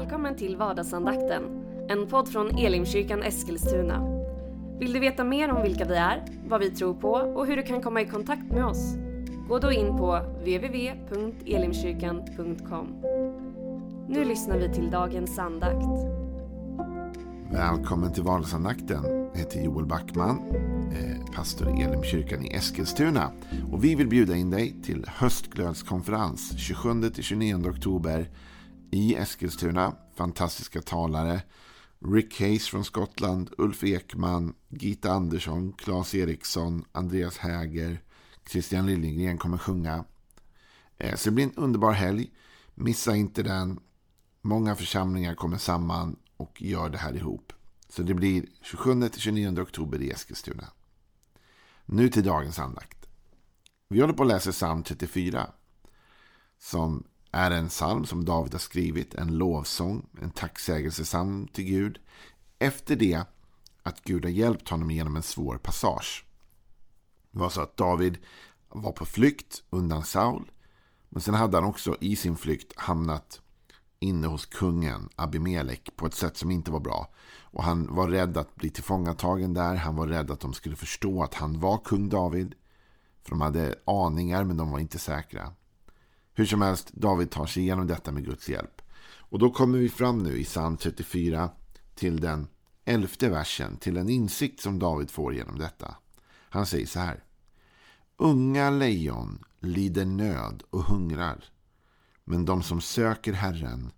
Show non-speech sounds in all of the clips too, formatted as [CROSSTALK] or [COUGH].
Välkommen till vardagsandakten, en podd från Elimkyrkan Eskilstuna. Vill du veta mer om vilka vi är, vad vi tror på och hur du kan komma i kontakt med oss? Gå då in på www.elimkyrkan.com. Nu lyssnar vi till dagens andakt. Välkommen till vardagsandakten. Jag heter Joel Backman, eh, pastor i Elimkyrkan i Eskilstuna. Och vi vill bjuda in dig till höstglödskonferens 27-29 oktober i Eskilstuna. Fantastiska talare. Rick Hayes från Skottland, Ulf Ekman, Gita Andersson, Claes Eriksson, Andreas Häger, Christian Liljegren kommer sjunga. Eh, så det blir en underbar helg. Missa inte den. Många församlingar kommer samman och gör det här ihop. Så det blir 27-29 oktober i Eskilstuna. Nu till dagens andakt. Vi håller på att läsa psalm 34. Som är en psalm som David har skrivit. En lovsång, en tacksägelsesalm till Gud. Efter det att Gud har hjälpt honom genom en svår passage. Det var så att David var på flykt undan Saul. Men sen hade han också i sin flykt hamnat inne hos kungen Abimelek på ett sätt som inte var bra. Och han var rädd att bli tillfångatagen där. Han var rädd att de skulle förstå att han var kung David. För de hade aningar men de var inte säkra. Hur som helst, David tar sig igenom detta med Guds hjälp. Och då kommer vi fram nu i psalm 34 till den elfte versen. Till en insikt som David får genom detta. Han säger så här. Unga lejon lider nöd och hungrar. Men de som söker Herren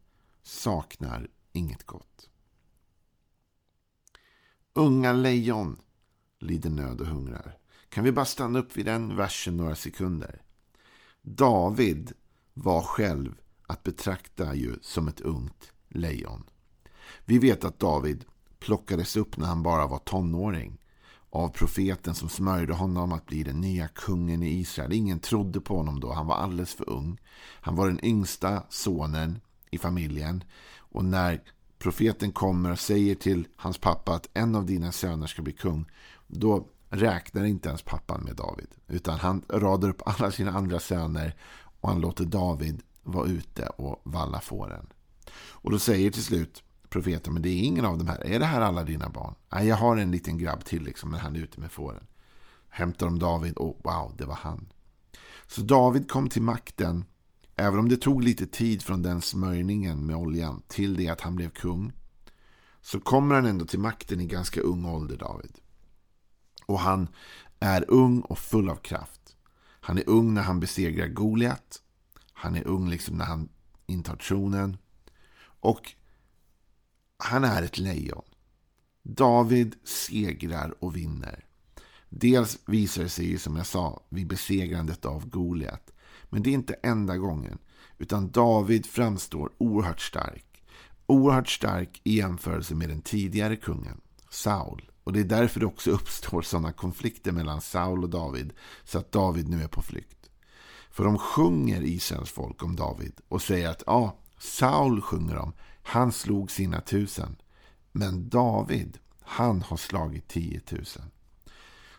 saknar inget gott. Unga lejon lider nöd och hungrar. Kan vi bara stanna upp vid den versen några sekunder? David var själv att betrakta ju som ett ungt lejon. Vi vet att David plockades upp när han bara var tonåring av profeten som smörjde honom att bli den nya kungen i Israel. Ingen trodde på honom då, han var alldeles för ung. Han var den yngsta sonen i familjen. Och när profeten kommer och säger till hans pappa att en av dina söner ska bli kung, då räknar inte ens pappan med David. Utan han radar upp alla sina andra söner och han låter David vara ute och valla fåren. Och då säger till slut profeten, men det är ingen av de här. Är det här alla dina barn? Nej, jag har en liten grabb till liksom, men han är ute med fåren. Hämtar de David och wow, det var han. Så David kom till makten, även om det tog lite tid från den smörjningen med oljan till det att han blev kung. Så kommer han ändå till makten i ganska ung ålder, David. Och han är ung och full av kraft. Han är ung när han besegrar Goliat. Han är ung liksom när han intar tronen. Och han är ett lejon. David segrar och vinner. Dels visar det sig ju som jag sa vid besegrandet av Goliat. Men det är inte enda gången. Utan David framstår oerhört stark. Oerhört stark i jämförelse med den tidigare kungen, Saul. Och det är därför det också [LAUGHS] uppstår sådana konflikter mellan Saul och David. Så att David nu är på flykt. För de sjunger Israels folk om David och säger att ja, Saul sjunger om han slog sina tusen. Men David, han har slagit tiotusen.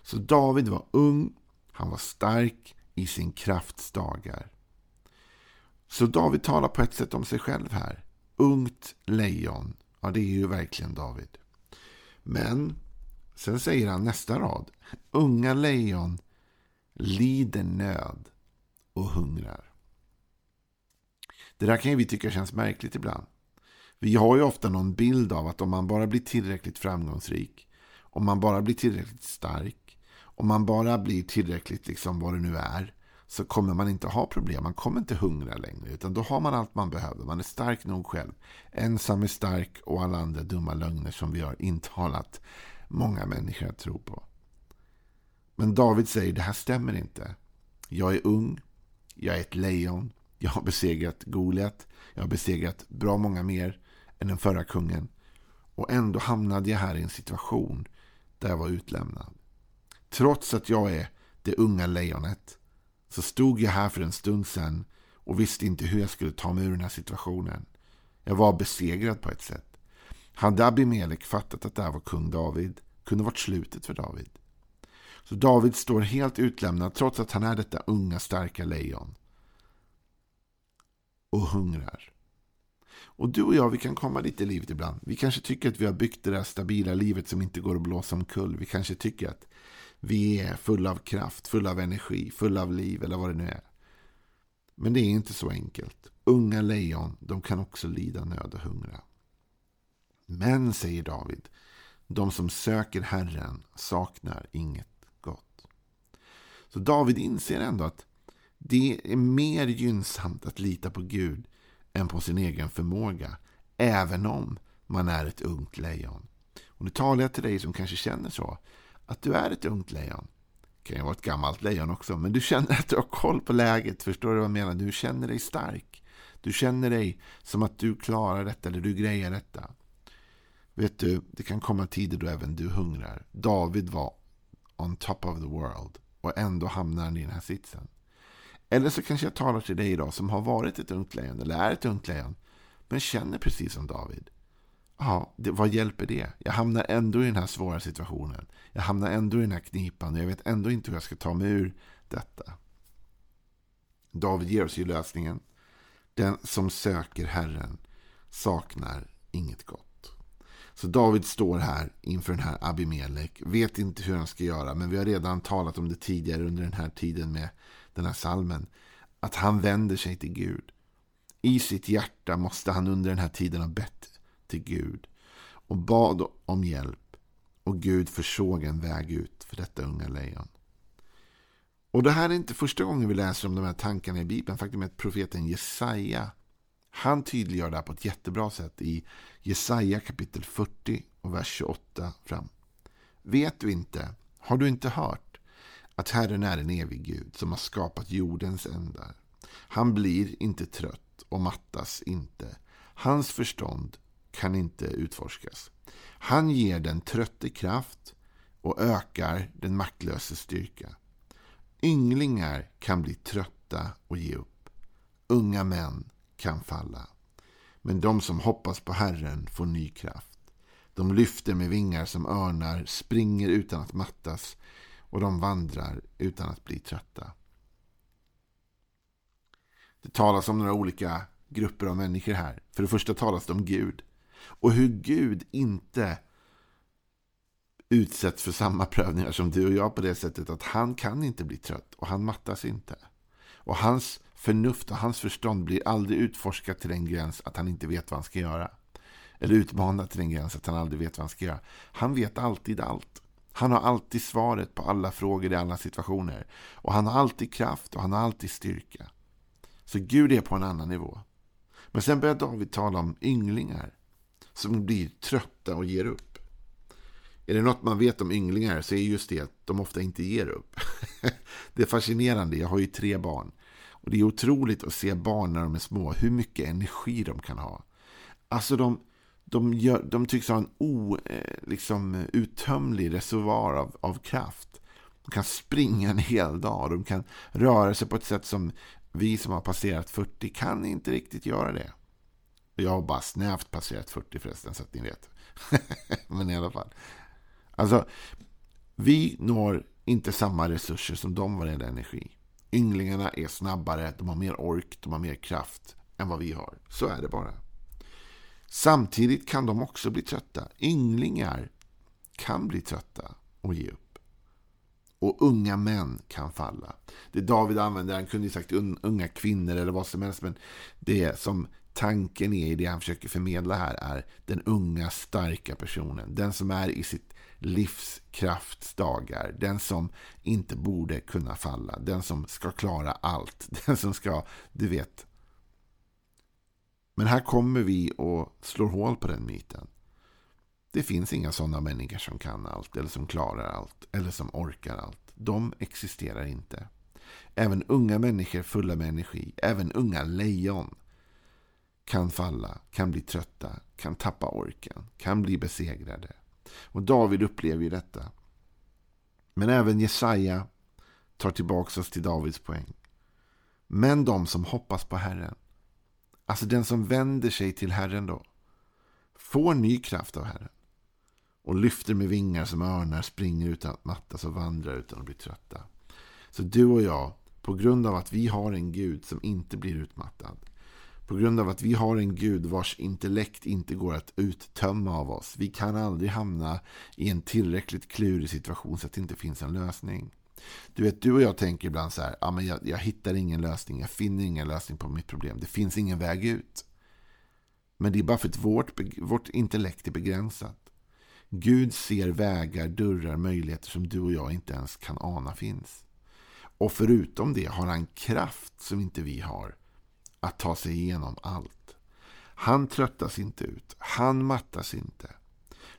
Så David var ung, han var stark i sin krafts dagar. Så David talar på ett sätt om sig själv här. Ungt lejon. Ja, det är ju verkligen David. Men sen säger han nästa rad. Unga lejon lider nöd och hungrar. Det där kan ju vi tycka känns märkligt ibland. Vi har ju ofta någon bild av att om man bara blir tillräckligt framgångsrik, om man bara blir tillräckligt stark, om man bara blir tillräckligt liksom vad det nu är, så kommer man inte ha problem. Man kommer inte hungra längre, utan då har man allt man behöver. Man är stark nog själv. Ensam är stark och alla andra dumma lögner som vi har intalat många människor att tro på. Men David säger det här stämmer inte. Jag är ung, jag är ett lejon, jag har besegrat Goliat, jag har besegrat bra många mer än den förra kungen. Och ändå hamnade jag här i en situation där jag var utlämnad. Trots att jag är det unga lejonet så stod jag här för en stund sedan och visste inte hur jag skulle ta mig ur den här situationen. Jag var besegrad på ett sätt. Hade Abimelek fattat att det här var kung David kunde varit slutet för David. Så David står helt utlämnad trots att han är detta unga starka lejon. Och hungrar. Och du och jag, vi kan komma lite i livet ibland. Vi kanske tycker att vi har byggt det där stabila livet som inte går att blåsa omkull. Vi kanske tycker att vi är fulla av kraft, fulla av energi, fulla av liv eller vad det nu är. Men det är inte så enkelt. Unga lejon, de kan också lida nöd och hungra. Men, säger David, de som söker Herren saknar inget gott. Så David inser ändå att det är mer gynnsamt att lita på Gud än på sin egen förmåga, även om man är ett ungt lejon. Och nu talar jag till dig som kanske känner så, att du är ett ungt lejon. Det kan ju vara ett gammalt lejon också, men du känner att du har koll på läget. Förstår du vad jag menar? Du känner dig stark. Du känner dig som att du klarar detta eller du grejer detta. Vet du, det kan komma tider då även du hungrar. David var on top of the world och ändå hamnar han i den här sitsen. Eller så kanske jag talar till dig idag som har varit ett ungt lejon eller är ett ungt lejon men känner precis som David. Ja, det, vad hjälper det? Jag hamnar ändå i den här svåra situationen. Jag hamnar ändå i den här knipan och jag vet ändå inte hur jag ska ta mig ur detta. David ger oss ju lösningen. Den som söker Herren saknar inget gott. Så David står här inför den här Abimelek, vet inte hur han ska göra, men vi har redan talat om det tidigare under den här tiden med den här salmen. Att han vänder sig till Gud. I sitt hjärta måste han under den här tiden ha bett till Gud och bad om hjälp. Och Gud försåg en väg ut för detta unga lejon. Och det här är inte första gången vi läser om de här tankarna i Bibeln. Faktum är att profeten Jesaja han tydliggör det här på ett jättebra sätt i Jesaja kapitel 40 och vers 28 fram. Vet du inte, har du inte hört att Herren är en evig Gud som har skapat jordens ändar. Han blir inte trött och mattas inte. Hans förstånd kan inte utforskas. Han ger den trötte kraft och ökar den maktlöse styrka. Ynglingar kan bli trötta och ge upp. Unga män kan falla. Men de som hoppas på Herren får ny kraft. De lyfter med vingar som örnar, springer utan att mattas och de vandrar utan att bli trötta. Det talas om några olika grupper av människor här. För det första talas det om Gud. Och hur Gud inte utsätts för samma prövningar som du och jag på det sättet att han kan inte bli trött och han mattas inte. Och hans förnuft och hans förstånd blir aldrig utforskat till den gräns att han inte vet vad han ska göra. Eller utmanat till den gräns att han aldrig vet vad han ska göra. Han vet alltid allt. Han har alltid svaret på alla frågor i alla situationer. Och han har alltid kraft och han har alltid styrka. Så Gud är på en annan nivå. Men sen börjar David tala om ynglingar som blir trötta och ger upp. Är det något man vet om ynglingar så är just det att de ofta inte ger upp. [LAUGHS] det är fascinerande. Jag har ju tre barn. Och Det är otroligt att se barn när de är små. Hur mycket energi de kan ha. Alltså de, de, gör, de tycks ha en o, eh, liksom, eh, uttömlig reservoar av, av kraft. De kan springa en hel dag. De kan röra sig på ett sätt som vi som har passerat 40 kan inte riktigt göra det. Jag har bara snävt passerat 40 förresten, så att ni vet. [LAUGHS] Men i alla fall. Alltså, vi når inte samma resurser som de vad gäller energi. Ynglingarna är snabbare, de har mer ork, de har mer kraft än vad vi har. Så är det bara. Samtidigt kan de också bli trötta. Ynglingar kan bli trötta och ge upp. Och unga män kan falla. Det David använder, han kunde ju sagt unga kvinnor eller vad som helst. Men det som tanken är i det han försöker förmedla här är den unga starka personen. Den som är i sitt livskraftsdagar. Den som inte borde kunna falla. Den som ska klara allt. [LAUGHS] Den som ska, du vet. Men här kommer vi och slår hål på den myten. Det finns inga sådana människor som kan allt eller som klarar allt eller som orkar allt. De existerar inte. Även unga människor fulla med energi, även unga lejon kan falla, kan bli trötta, kan tappa orken, kan bli besegrade. Och David upplever ju detta. Men även Jesaja tar tillbaka oss till Davids poäng. Men de som hoppas på Herren, alltså den som vänder sig till Herren då, får ny kraft av Herren och lyfter med vingar som örnar, springer utan att mattas och vandrar utan att bli trötta. Så du och jag, på grund av att vi har en Gud som inte blir utmattad, på grund av att vi har en Gud vars intellekt inte går att uttömma av oss. Vi kan aldrig hamna i en tillräckligt klurig situation så att det inte finns en lösning. Du vet, du och jag tänker ibland så här, ah, men jag, jag hittar ingen lösning, jag finner ingen lösning på mitt problem. Det finns ingen väg ut. Men det är bara för att vårt, vårt intellekt är begränsat. Gud ser vägar, dörrar, möjligheter som du och jag inte ens kan ana finns. Och förutom det har han kraft som inte vi har att ta sig igenom allt. Han tröttas inte ut. Han mattas inte.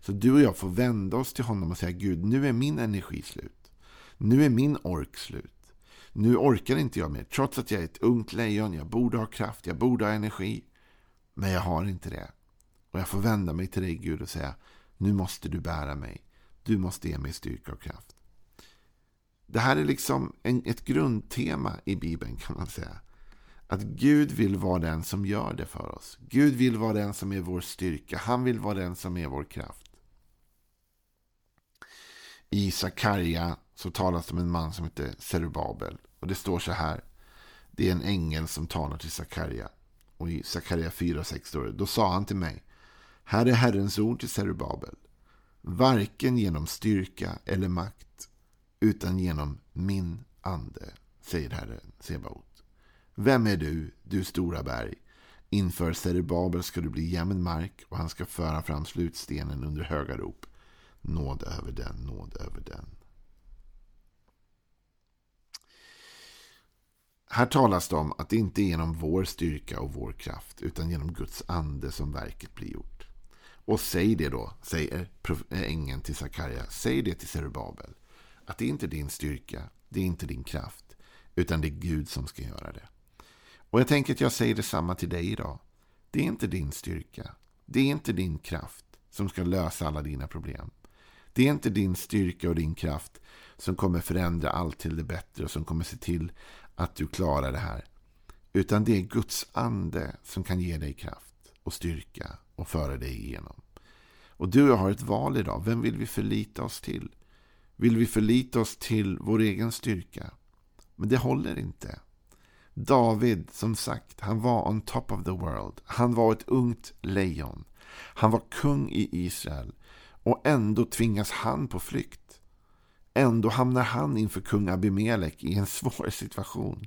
Så du och jag får vända oss till honom och säga Gud, nu är min energi slut. Nu är min ork slut. Nu orkar inte jag mer. Trots att jag är ett ungt lejon, jag borde ha kraft, jag borde ha energi. Men jag har inte det. Och jag får vända mig till dig Gud och säga, nu måste du bära mig. Du måste ge mig styrka och kraft. Det här är liksom en, ett grundtema i Bibeln kan man säga. Att Gud vill vara den som gör det för oss. Gud vill vara den som är vår styrka. Han vill vara den som är vår kraft. I Sakarja så talas det om en man som heter Zerubabel. Och det står så här. Det är en ängel som talar till Sakarja. Och i Sakarja 4.6 står det. Då sa han till mig. Här är Herrens ord till Zerubabel. Varken genom styrka eller makt. Utan genom min ande. Säger Herren Sebaot. Vem är du, du stora berg? Inför Zerubabel ska du bli jämn mark och han ska föra fram slutstenen under höga rop. Nåd över den, nåd över den. Här talas det om att det inte är genom vår styrka och vår kraft utan genom Guds ande som verket blir gjort. Och säg det då, säger eh, ängeln till Sakarja, säg det till Zerubabel. Att det inte är din styrka, det är inte din kraft, utan det är Gud som ska göra det. Och jag tänker att jag säger detsamma till dig idag. Det är inte din styrka. Det är inte din kraft som ska lösa alla dina problem. Det är inte din styrka och din kraft som kommer förändra allt till det bättre och som kommer se till att du klarar det här. Utan det är Guds ande som kan ge dig kraft och styrka och föra dig igenom. Och du och jag har ett val idag. Vem vill vi förlita oss till? Vill vi förlita oss till vår egen styrka? Men det håller inte. David, som sagt, han var on top of the world. Han var ett ungt lejon. Han var kung i Israel. Och ändå tvingas han på flykt. Ändå hamnar han inför kung Abimelek i en [LAUGHS] svår situation.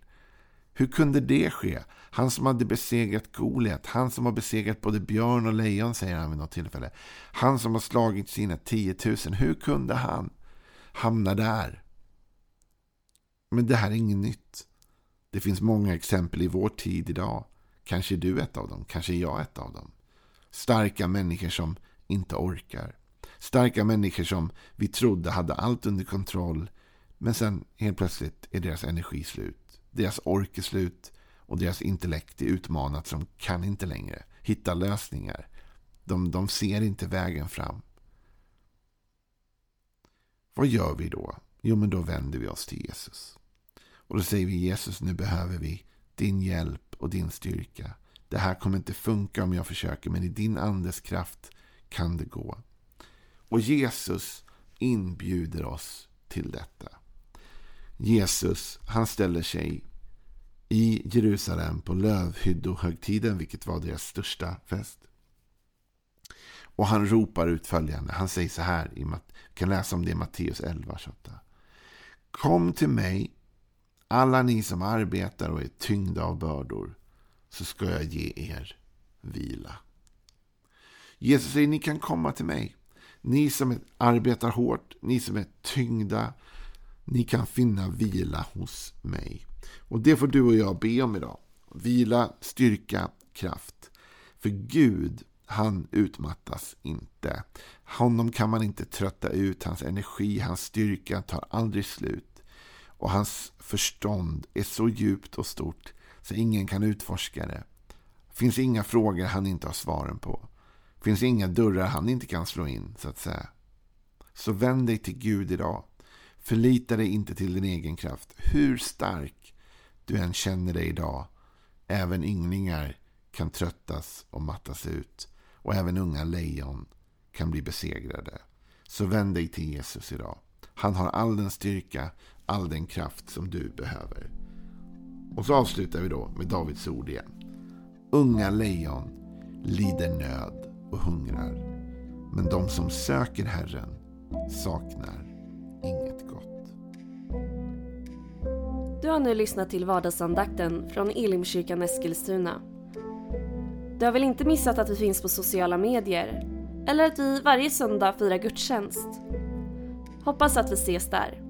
Hur kunde det ske? Han som hade besegrat Goliat, han som har besegrat både björn och lejon, säger han vid något tillfälle. Han som har slagit sina 10 000. Hur kunde han hamna där? Men det här är inget nytt. Det finns många exempel i vår tid idag. Kanske är du ett av dem, kanske är jag ett av dem. Starka människor som inte orkar. Starka människor som vi trodde hade allt under kontroll. Men sen helt plötsligt är deras energi slut. Deras ork är slut. Och deras intellekt är utmanat som kan inte längre hitta lösningar. De, de ser inte vägen fram. Vad gör vi då? Jo, men då vänder vi oss till Jesus. Och då säger vi Jesus, nu behöver vi din hjälp och din styrka. Det här kommer inte funka om jag försöker, men i din andes kraft kan det gå. Och Jesus inbjuder oss till detta. Jesus, han ställer sig i Jerusalem på lövhyddohögtiden, vilket var deras största fest. Och han ropar ut följande. Han säger så här, vi kan läsa om det i Matteus 11, 28. Kom till mig, alla ni som arbetar och är tyngda av bördor, så ska jag ge er vila. Jesus säger, ni kan komma till mig. Ni som arbetar hårt, ni som är tyngda, ni kan finna vila hos mig. Och det får du och jag be om idag. Vila, styrka, kraft. För Gud, han utmattas inte. Honom kan man inte trötta ut. Hans energi, hans styrka tar aldrig slut. Och hans förstånd är så djupt och stort så ingen kan utforska det. Det finns inga frågor han inte har svaren på. Det finns inga dörrar han inte kan slå in, så att säga. Så vänd dig till Gud idag. Förlita dig inte till din egen kraft. Hur stark du än känner dig idag. Även ynglingar kan tröttas och mattas ut. Och även unga lejon kan bli besegrade. Så vänd dig till Jesus idag. Han har all den styrka, all den kraft som du behöver. Och så avslutar vi då med Davids ord igen. Unga lejon lider nöd och hungrar. Men de som söker Herren saknar inget gott. Du har nu lyssnat till vardagsandakten från Elimkyrkan Eskilstuna. Du har väl inte missat att vi finns på sociala medier? Eller att vi varje söndag firar gudstjänst? Hoppas att vi ses där.